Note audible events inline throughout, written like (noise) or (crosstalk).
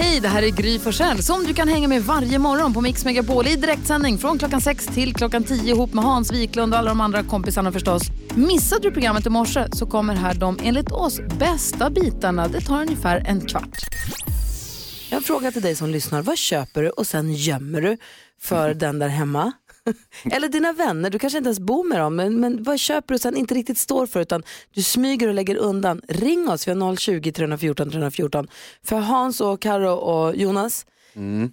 Hej, det här är Gry Forssell som du kan hänga med varje morgon på Mix Megapol i direktsändning från klockan 6 till klockan 10 ihop med Hans Wiklund och alla de andra kompisarna förstås. Missade du programmet i morse så kommer här de enligt oss bästa bitarna. Det tar ungefär en kvart. Jag har en fråga till dig som lyssnar. Vad köper du och sen gömmer du för den där hemma? (laughs) Eller dina vänner, du kanske inte ens bor med dem, men, men vad köper du och sen inte riktigt står för utan du smyger och lägger undan. Ring oss, vi har 020 314 314. För Hans och Karo och Jonas, mm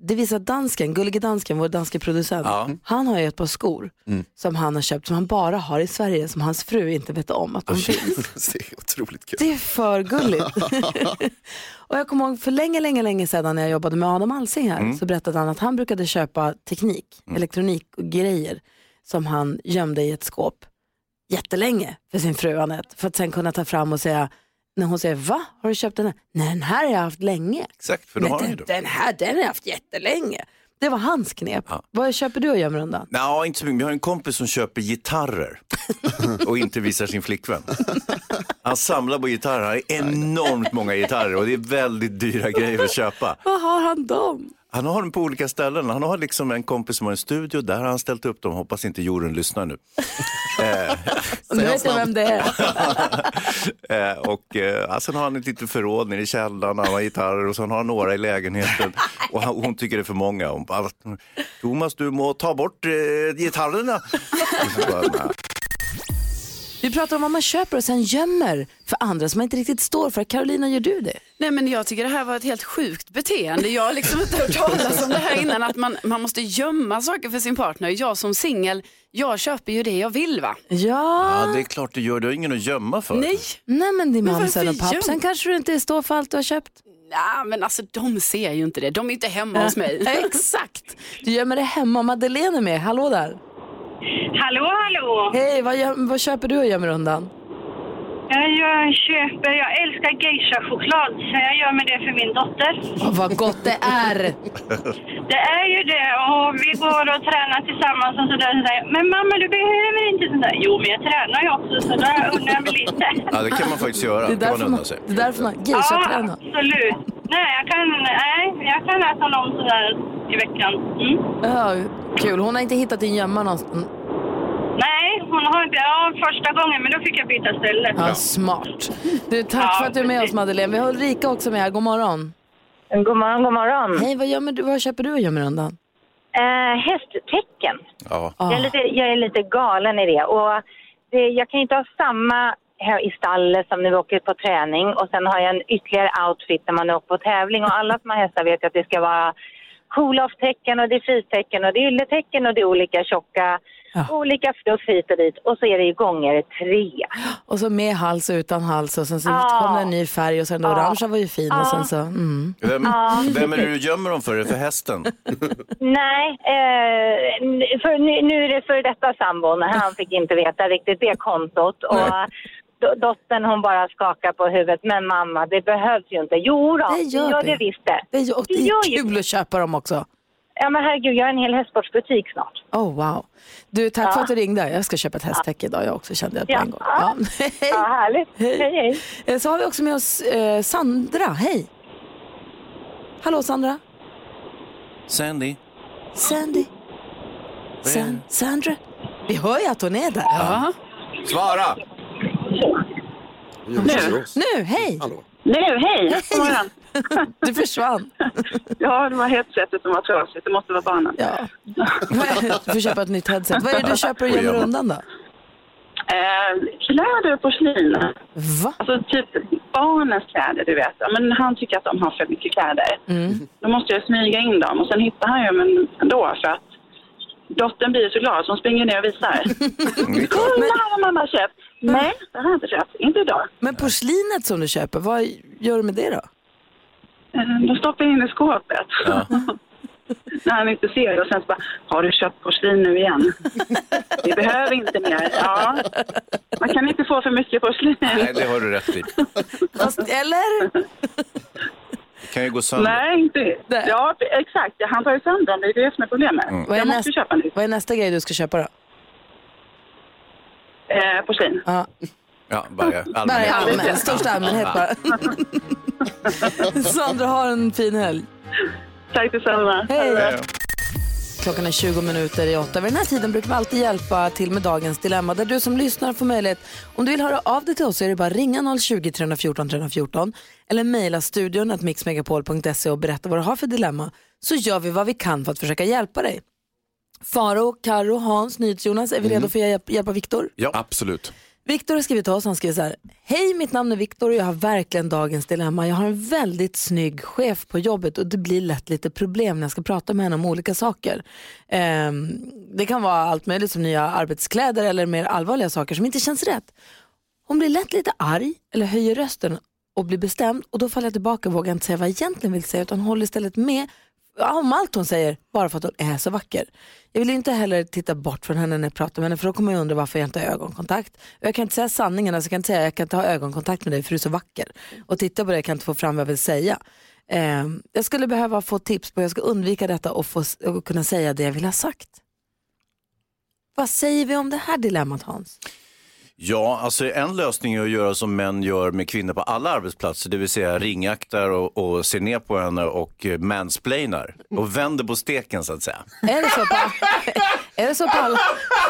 det visar dansken, gullige dansken, vår danske producent. Han har ju ett par skor som han har köpt som han bara har i Sverige som hans fru inte vet om att de finns. (laughs) det är otroligt kul. Det är för gulligt. (laughs) och jag kommer ihåg för länge, länge, länge sedan när jag jobbade med Adam Alsing här så berättade han att han brukade köpa teknik, elektronik och grejer som han gömde i ett skåp jättelänge för sin fru Anette för att sen kunna ta fram och säga när hon säger va, har du köpt den här? Nej den här har jag haft länge. Exakt, för då har den, det. den här den har jag haft jättelänge. Det var hans knep. Vad köper du och gömmer undan? Nej, inte så mycket. Vi har en kompis som köper gitarrer och inte visar sin flickvän. Han samlar på gitarrer, han har enormt många gitarrer och det är väldigt dyra grejer att köpa. Vad har han dem? Han har dem på olika ställen. Han har liksom en kompis som har en studio, där har han ställt upp dem. Hoppas inte jorden lyssnar nu. Och nu vet jag vem det är. (laughs) Eh, och eh, alltså, sen har han ett litet förråd nere i källaren, han har gitarrer och sen har han några i lägenheten. Och han, hon tycker det är för många. Hon bara, Thomas du må ta bort eh, gitarrerna. (laughs) Vi pratar om vad man köper och sen gömmer för andra som man inte riktigt står för. Carolina, gör du det? Nej men jag tycker det här var ett helt sjukt beteende. Jag har liksom inte hört talas om det här innan att man, man måste gömma saker för sin partner. Jag som singel, jag köper ju det jag vill va? Ja. Ja, det är klart du gör. Du har ingen att gömma för. Nej, Nej men din varför och pappsen göm- kanske du inte står för allt du har köpt. nah, men alltså de ser ju inte det. De är inte hemma hos mig. (laughs) Exakt. Du gömmer det hemma. Madeleine är med. Hallå där. Hallå, hallå! Hej, vad, vad köper du och gömmer undan? Jag, jag köper, jag älskar geisha-choklad så jag gör med det för min dotter. Åh, vad gott det är. (laughs) Det är ju det och vi går och tränar tillsammans och sådär. Så men mamma du behöver inte sådär. Jo men jag tränar ju också så där undrar jag mig lite. (laughs) Ja, det kan man faktiskt göra. Det är man därför man, sig. det är därför man Ja, geisha-tränar. absolut. Nej, jag kan, nej, jag kan äta någon sådär i veckan. Mm. Ja, kul. Hon har inte hittat din gömma någonstans. Nej, hon har inte, ja första gången men då fick jag byta ställe. Ja, smart. Du, tack Ja, för att du är med precis. oss Madeleine. Vi har Ulrika också med här. God morgon. God morgon, god morgon. Hej, vad, gömmer du, vad köper du och gömmer undan? Eh, hästtecken. Ja. Jag, är lite, jag är lite galen i det. Och det, jag kan inte ha samma här i stallet som när vi åker på träning och sen har jag en ytterligare outfit när man åker på tävling. Och alla som har hästar vet att det ska vara cool-off-tecken och det är fristecken och det är ylletecken och det är olika tjocka, Ja. olika fluff hit och dit. Och så är det ju gånger tre. Och så med hals och utan hals och sen så Ja. kom det en ny färg och sen den orangea var ju fin och sen så, mm. Vem, vem är det du gömmer dem för? Är det för hästen? (laughs) Nej, eh, för nu, nu är det för detta sambon. Han fick inte veta riktigt det kontot. Och dottern hon bara skakar på huvudet. Men mamma, det behövs ju inte. Jo då, Det gör det. det visst det. Det är, och det Det gör är ju kul att köpa dem också. Ja men herregud, jag har en hel hästsportsbutik snart. Oh wow. Du, tack för Ja. att du ringde. Jag ska köpa ett hästtäcke idag jag också kände jag på Ja. en gång. Ja. (laughs) Hej. Ja, härligt. Hej. Hej, hej. Eh, Så har vi också med oss eh, Sandra. Hej. Hallå Sandra. Sandy? Sandy. San Sandra. Vi hör ju att hon är där. Ja. Svara! Nu, hej. Nu, hej! God morgon. (laughs) Du försvann. Ja, det var headsetet som var trasigt. Det måste vara barnen. Ja. Du (laughs) får köpa ett nytt headset. Vad är det du (laughs) köper och gömmer undan då? Eh, kläder och porslin. Va? Alltså typ barnens kläder, du vet. Men han tycker att de har för mycket kläder. Då måste jag smyga in dem och sen hittar han ju dem ändå för att dottern blir så glad så hon springer ner och visar. (laughs) Kolla här har mamma köpt. Nej, det har jag inte köpt. Inte idag. Men porslinet som du köper, vad gör du med det då? Eh, Då stoppar jag in i skåpet. (laughs) när han inte ser det. Och sen så bara, har du köpt porslin nu igen? (laughs) Vi behöver inte mer. Ja, man kan inte få för mycket porslin. Nej, det har du rätt i. Fast, eller? Det kan ju gå sönder. Nej, inte Ja, exakt. Han tar ju sönder dem. Det är det som är problemet. Vad är, Jag måste näst, köpa nytt. vad är nästa grej du ska köpa då? Eh, porslin. Ja. Ja, bara allmänhet. allmän, största allmänhet bara. (laughs) Sandra, har en fin helg. Tack detsamma. Hej! Klockan är 20 minuter i åtta. Vid den här tiden brukar vi alltid hjälpa till med dagens dilemma. Där du som lyssnar får möjlighet, om du vill höra av dig till oss så är det bara ringa 020 314 314 eller mejla studion att mixmegapol.se och berätta vad du har för dilemma. Så gör vi vad vi kan för att försöka hjälpa dig. Faro, Karo, Hans, NyhetsJonas, är vi redo för att hjälpa, hjälpa Viktor? Ja. Absolut. Viktor har skrivit till oss, han skriver så här. Hej, mitt namn är Viktor och jag har verkligen dagens dilemma. Jag har en väldigt snygg chef på jobbet och det blir lätt lite problem när jag ska prata med henne om olika saker. Ehm, det kan vara allt möjligt som nya arbetskläder eller mer allvarliga saker som inte känns rätt. Hon blir lätt lite arg eller höjer rösten och blir bestämd och då faller jag tillbaka och vågar inte säga vad jag egentligen vill säga utan håller istället med om allt hon säger bara för att hon är så vacker. Jag vill inte heller titta bort från henne när jag pratar med henne för då kommer jag undra varför jag inte har ögonkontakt. Och jag kan inte säga sanningen, alltså jag kan inte säga jag kan inte ha ögonkontakt med dig för du är så vacker. Och titta på dig kan jag inte få fram vad jag vill säga. Eh, jag skulle behöva få tips på hur jag ska undvika detta och, få, och kunna säga det jag vill ha sagt. Vad säger vi om det här dilemmat Hans? Ja, alltså en lösning är att göra som män gör med kvinnor på alla arbetsplatser, det vill säga ringaktar och, och ser ner på henne och eh, mansplainar och vänder på steken så att säga. Är det så på, är det så på alla,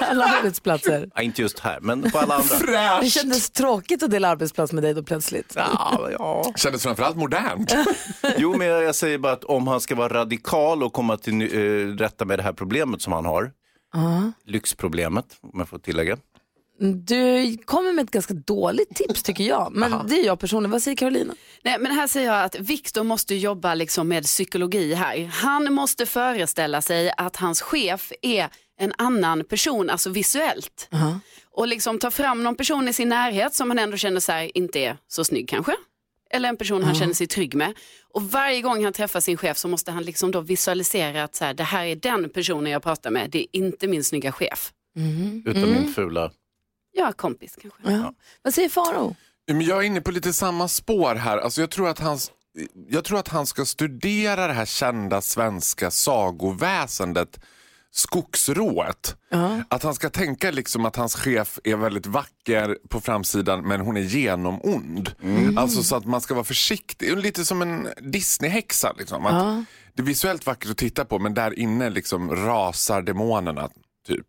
alla arbetsplatser? Ja, inte just här, men på alla andra. Det kändes tråkigt att dela arbetsplats med dig då plötsligt. Ja, ja. Kändes framförallt modernt. (laughs) Jo, men jag, säger bara att om han ska vara radikal och komma till uh, rätta med det här problemet som han har, Ja. lyxproblemet om jag får tillägga. Du kommer med ett ganska dåligt tips tycker jag. Men det är jag personligen. Vad säger Carolina? Nej, men här säger jag att Viktor måste jobba liksom med psykologi här. Han måste föreställa sig att hans chef är en annan person, alltså visuellt. Och liksom ta fram någon person i sin närhet som han ändå känner så här, inte är så snygg kanske. Eller en person han Ja. känner sig trygg med. Och varje gång han träffar sin chef så måste han liksom då visualisera att så här, det här är den personen jag pratar med, det är inte min snygga chef. Utan Mm. min fula. Ja, kompis kanske. Ja. Vad säger Faro? Men Jag är inne på lite samma spår här. Alltså jag, tror att hans, jag tror att han ska studera det här kända svenska sagoväsendet Skogsrået. Att han ska tänka liksom att hans chef är väldigt vacker på framsidan men hon är genomond. Alltså så att man ska vara försiktig. Lite som en Disney-häxa. Liksom. Att Ja. Det är visuellt vackert att titta på men där inne liksom rasar demonerna. Typ.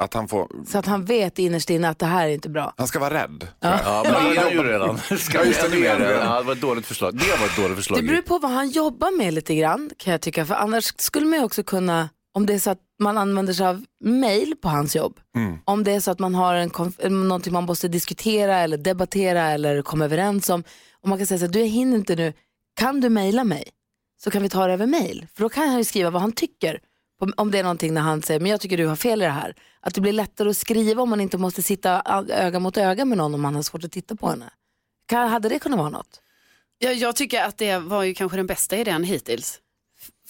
Att han får, Så att han vet innerst inne att det här är inte bra. han ska vara rädd. Ja, men det är han ju redan. Ska (laughs) Ja, just det, redan. Ja, det var ett dåligt förslag. Det var ett dåligt förslag. Det beror på vad han jobbar med lite grann kan jag tycka. För annars skulle man ju också kunna, om det är så att man använder sig av mail på hans jobb. Om det är så att man har en konf- någonting man måste diskutera eller debattera eller komma överens om. Och man kan säga så här, du jag hinner inte nu, kan du mejla mig? Så kan vi ta det över mail. För då kan han ju skriva vad han tycker. Om det är någonting när han säger, men jag tycker du har fel i det här. Att det blir lättare att skriva om man inte måste sitta öga mot öga med någon om man har svårt att titta på henne. Kan, hade det kunnat vara något? Jag, jag tycker att det var ju kanske den bästa idén hittills.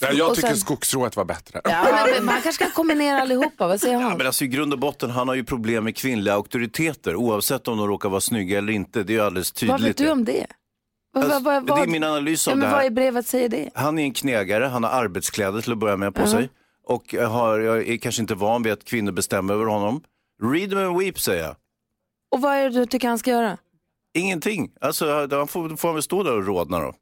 Nej, jag tycker sen- Skogsrået var bättre. Ja, (laughs) men man kanske kan kombinera allihopa, vad säger Ja, han? men alltså, I grund och botten, han har ju problem med kvinnliga auktoriteter oavsett om de råkar vara snygga eller inte. Det är ju alldeles tydligt. Vad vet du om det? Vad, Alltså, vad, vad, det är vad, min analys ja, av men det vad i här. brevet säger det? Han är en knegare, han har arbetskläder till att börja med på Ja. sig. Och har, jag är kanske inte van vid att kvinnor bestämmer över honom. Read them and weep säger jag. Och vad är det du tycker han ska göra? Ingenting. Alltså, han får, får han väl stå där och rodna då.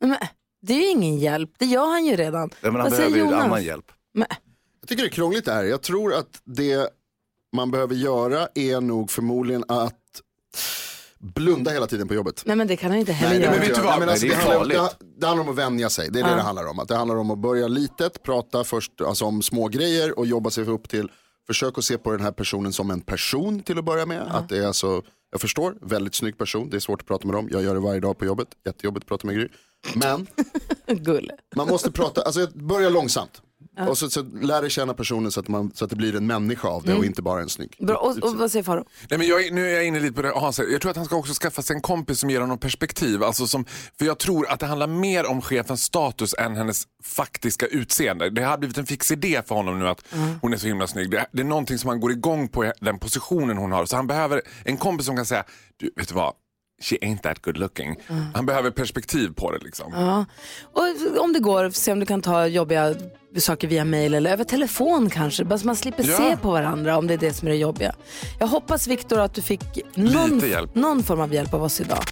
Men, det är ju ingen hjälp, det gör han ju redan. Ja, men han vad behöver ju Jonas? annan hjälp. Men, Jag tycker det är krångligt det här. Jag tror att det man behöver göra är nog förmodligen att blunda hela tiden på jobbet. nej men det kan han inte heller Nej, göra. men vet du vad? Men alltså, Nej, det, handlar, det, det handlar om att vänja sig. Det är det Ja. det handlar om. Att det handlar om att börja litet, prata först alltså, om små grejer och jobba sig upp till. Försök att se på den här personen som en person till att börja med. Att det är alltså, jag förstår, väldigt snygg person. Det är svårt att prata med dem. Jag gör det varje dag på jobbet. Jättejobbigt att prata med Gry. Men (laughs) Gulle. man måste prata, alltså börja långsamt. Och så, så lär dig känna personen så att, man, så att det blir en människa av det och inte bara en snygg. Bra. Och, och vad säger Faro? Nej, men jag, nu är jag inne lite på det Hans säger. Jag tror att han ska också skaffa sig en kompis som ger honom perspektiv. Alltså som, för jag tror att det handlar mer om chefens status än hennes faktiska utseende. Det har blivit en fix idé för honom nu att hon är så himla snygg. Det, det är någonting som han går igång på den positionen hon har. Så han behöver en kompis som kan säga, du vet du vad, she ain't that good looking. Han behöver perspektiv på det liksom. Ja. Och om det går, se om du kan ta jobbiga saker via mail eller över telefon kanske. Bara så man slipper Ja. se på varandra om det är det som är det jobbiga. Jag hoppas Viktor att du fick någon, någon form av hjälp av oss idag.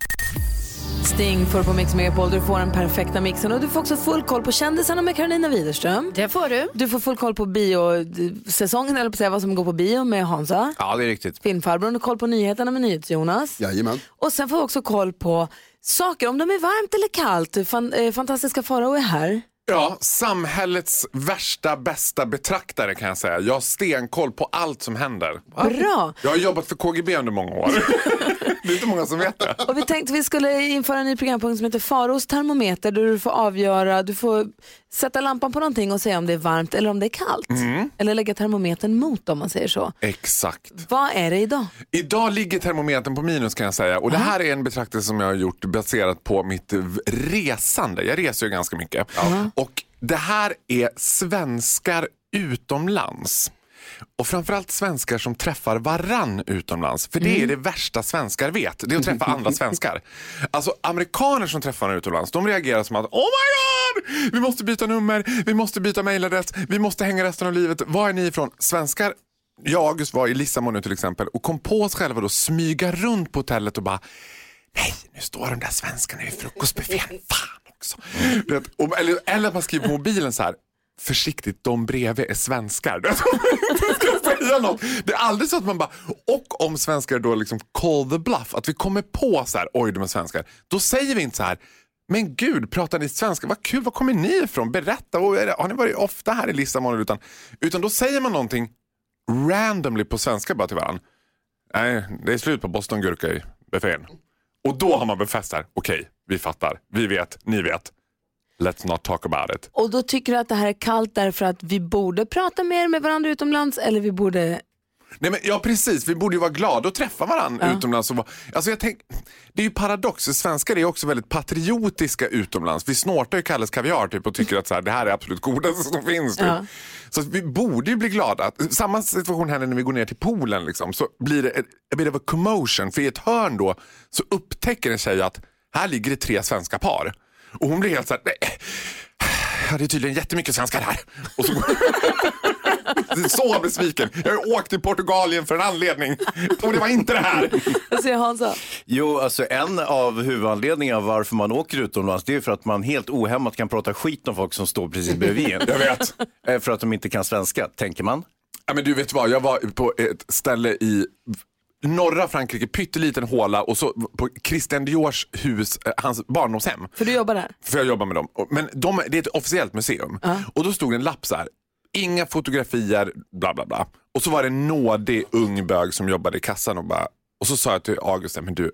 Sting för på Mix Megapol. Du får den perfekta mixen och du får också full koll på kändisarna med Carolina Widerström. Det får du. Du får full koll på biosäsongen, eller på säga vad som går på bio med Hansa. Ja, det är riktigt. Filmfarbrorn och koll på nyheterna med NyhetsJonas. Jajamän. Och sen får vi också koll på saker, om de är varmt eller kallt. Fan, eh, fantastiska Farao är här. Ja, samhällets värsta, bästa betraktare kan jag säga. Jag har stenkoll på allt som händer. Bra! Jag har jobbat för KGB under många år. (laughs) det är inte många som vet det. Och vi tänkte vi skulle införa en ny programpunkt som heter Faros termometer där du får avgöra, du får sätta lampan på någonting och säga om det är varmt eller om det är kallt. Mm. Eller lägga termometern mot om man säger så. Exakt. Vad är det idag? Idag ligger termometern på minus kan jag säga. Och det här är en betraktelse som jag har gjort baserat på mitt resande. Jag reser ju ganska mycket. Och det här är svenskar utomlands. Och framförallt svenskar som träffar varann utomlands. För det är det värsta svenskar vet. Det är att träffa (laughs) andra svenskar. Alltså amerikaner som träffar varandra utomlands, de reagerar som att Oh my god! Vi måste byta nummer, vi måste byta mailadress, vi måste hänga resten av livet. Var är ni ifrån? Svenskar jag och August var i Lissabon nu till exempel och kom på oss själva då smyga runt på hotellet och bara Nej, nu står de där svenskarna i frukostbuffén. Fan också. Vet, och, eller, eller man skriver på mobilen så här. Försiktigt, de bredvid är svenskar. (laughs) Det är aldrig så att man bara, och om svenskar då liksom call the bluff, att vi kommer på så här, oj de är svenskar. Då säger vi inte så här, men gud, pratar ni svenska? Vad kul, var kommer ni ifrån? Berätta, har ni varit ofta här i Lissabon? Utan, utan då säger man någonting randomly på svenska bara till varandra. Nej, det är slut på bostongurka i buffén. Och då har man befäst här, okej, vi fattar, vi vet, ni vet. Let's not talk about it. Och då tycker du att det här är kallt därför att vi borde prata mer med varandra utomlands eller vi borde... Nej, men, ja precis, vi borde ju vara glada och träffa varandra Ja. utomlands. Och alltså, jag tänk, det är ju paradox, svenskar är också väldigt patriotiska utomlands. Vi snortar ju Kalles Kaviar typ, och tycker att så här, det här är absolut godaste som finns. Typ. Ja. Så att vi borde ju bli glada. Samma situation händer när vi går ner till poolen. Liksom, så blir det a bit of a commotion. För i ett hörn då så upptäcker en tjej att här ligger det tre svenska par. Och hon blir helt så här, nej. Ja, det är tydligen jättemycket svenskar här. Och så (laughs) så besviken. Jag har åkt till Portugalien för en anledning. Och det var inte det här. Vad säger Hansa? Jo, alltså en av huvudanledningarna varför man åker utomlands det är för att man helt ohämmat kan prata skit om folk som står precis bredvid en. (laughs) Jag vet. Eh, För att de inte kan svenska, tänker man. Ja, men du vet vad, jag var på ett ställe i norra Frankrike, pytteliten håla och så på Christian Diors hus, eh, hans barndomshem. För du jobbar där? För jag jobbar med dem. Men de, det är ett officiellt museum. Och då stod en lapp så här. Inga fotografier, bla bla bla. Och så var det en nådig ung bög som jobbade i kassan och bara, och så sa jag till August, men du,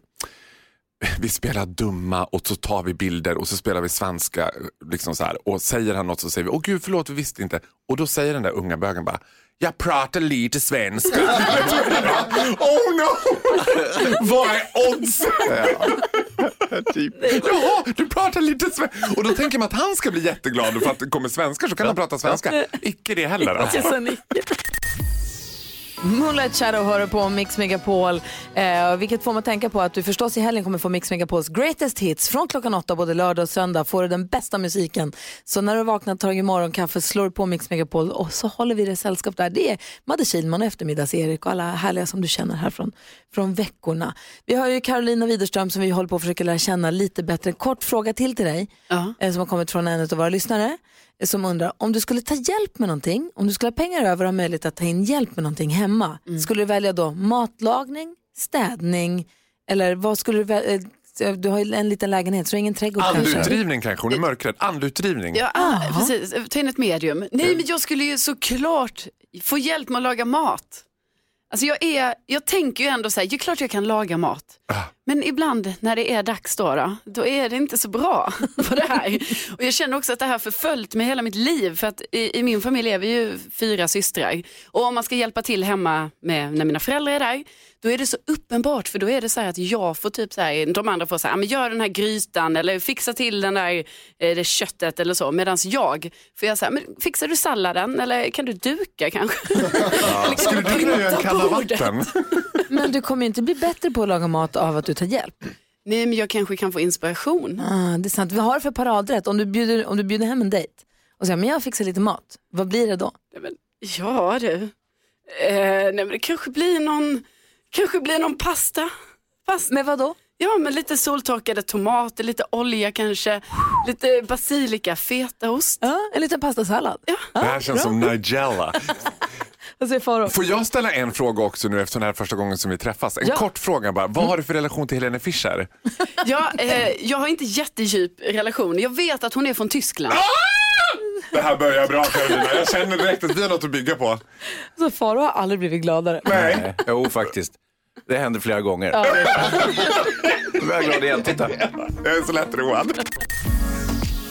vi spelar dumma och så tar vi bilder och så spelar vi svenska. Liksom så här. Och säger han något så säger vi, åh gud förlåt vi visste inte. Och då säger den där unga bögen bara, jag pratar lite svenska. (laughs) oh no! Vad är oddsen? (laughs) Typ. Jaha, du pratar lite svenska. Och då tänker man att han ska bli jätteglad för att det kommer svenskar så kan han prata svenska. Icke det heller alltså. Moonlight Shadow hör på Mix Megapol, eh, vilket får man tänka på att du förstås i helgen kommer få Mix Megapols greatest hits från klockan åtta både lördag och söndag. Får du den bästa musiken. Så när du vaknar, tar du morgonkaffe, slår du på Mix Megapol och så håller vi det sällskap där. Det är Madde Kihlman och eftermiddags-Erik och alla härliga som du känner här från, från veckorna. Vi har ju Carolina Widerström som vi håller på att försöka lära känna lite bättre. En kort fråga till till dig eh, som har kommit från en av våra lyssnare som undrar om du skulle ta hjälp med någonting, om du skulle ha pengar över och ha möjlighet att ta in hjälp med någonting hemma, skulle du välja då matlagning, städning eller vad skulle du välja? Du har ju en liten lägenhet så ingen trädgård kanske? Andutdrivning kanske, hon är mörkrädd. Andutdrivning. Ja, ah, precis. Ta in ett medium. Nej, men jag skulle ju såklart få hjälp med att laga mat. Alltså jag, är, jag tänker ju ändå så här, det är klart jag kan laga mat. Men ibland när det är dags då, då, då är det inte så bra (laughs) på det här. Och jag känner också att det här förföljt mig hela mitt liv. För att i, i min familj är vi ju fyra systrar. Och om man ska hjälpa till hemma med, när mina föräldrar är där, då är det så uppenbart. För då är det så här att jag får typ så här, de andra får så här, "Ja, men gör den här grytan eller fixa till den där, eh, det köttet eller så. Medan jag, får jag så här, men fixar du salladen eller kan du duka kanske? Eller (laughs) kan Skulle du kunna göra en kalla vatten? (laughs) Men du kommer ju inte bli bättre på att laga mat av att du tar hjälp. Nej men jag kanske kan få inspiration. Ah, det är sant. Vad har du för paradrätt? Om du bjuder, om du bjuder hem en dejt och säger men jag fixar lite mat, vad blir det då? Nej, men, ja du, eh, nej, men det kanske blir någon, kanske blir någon pasta. pasta. Med vad då? Ja, men lite soltorkade tomater, lite olja kanske, lite basilika, fetaost. Ja, en liten pastasallad. Ja. Det här känns som Nigella. (laughs) Säger Faro? Får jag ställa en fråga också nu eftersom det här är första gången som vi träffas? En Ja. kort fråga bara. Vad har du för relation till Helene Fischer? (laughs) Ja, eh, jag har inte jättedjup relation. Jag vet att hon är från Tyskland. Det här börjar bra Karolina. Jag känner direkt att vi har något att bygga på. Så Faro har aldrig blivit gladare. Nej. Jo, faktiskt. Det händer flera gånger. Ja, det är (laughs) Nu är jag glad igen. Titta. Jag är så lättroad.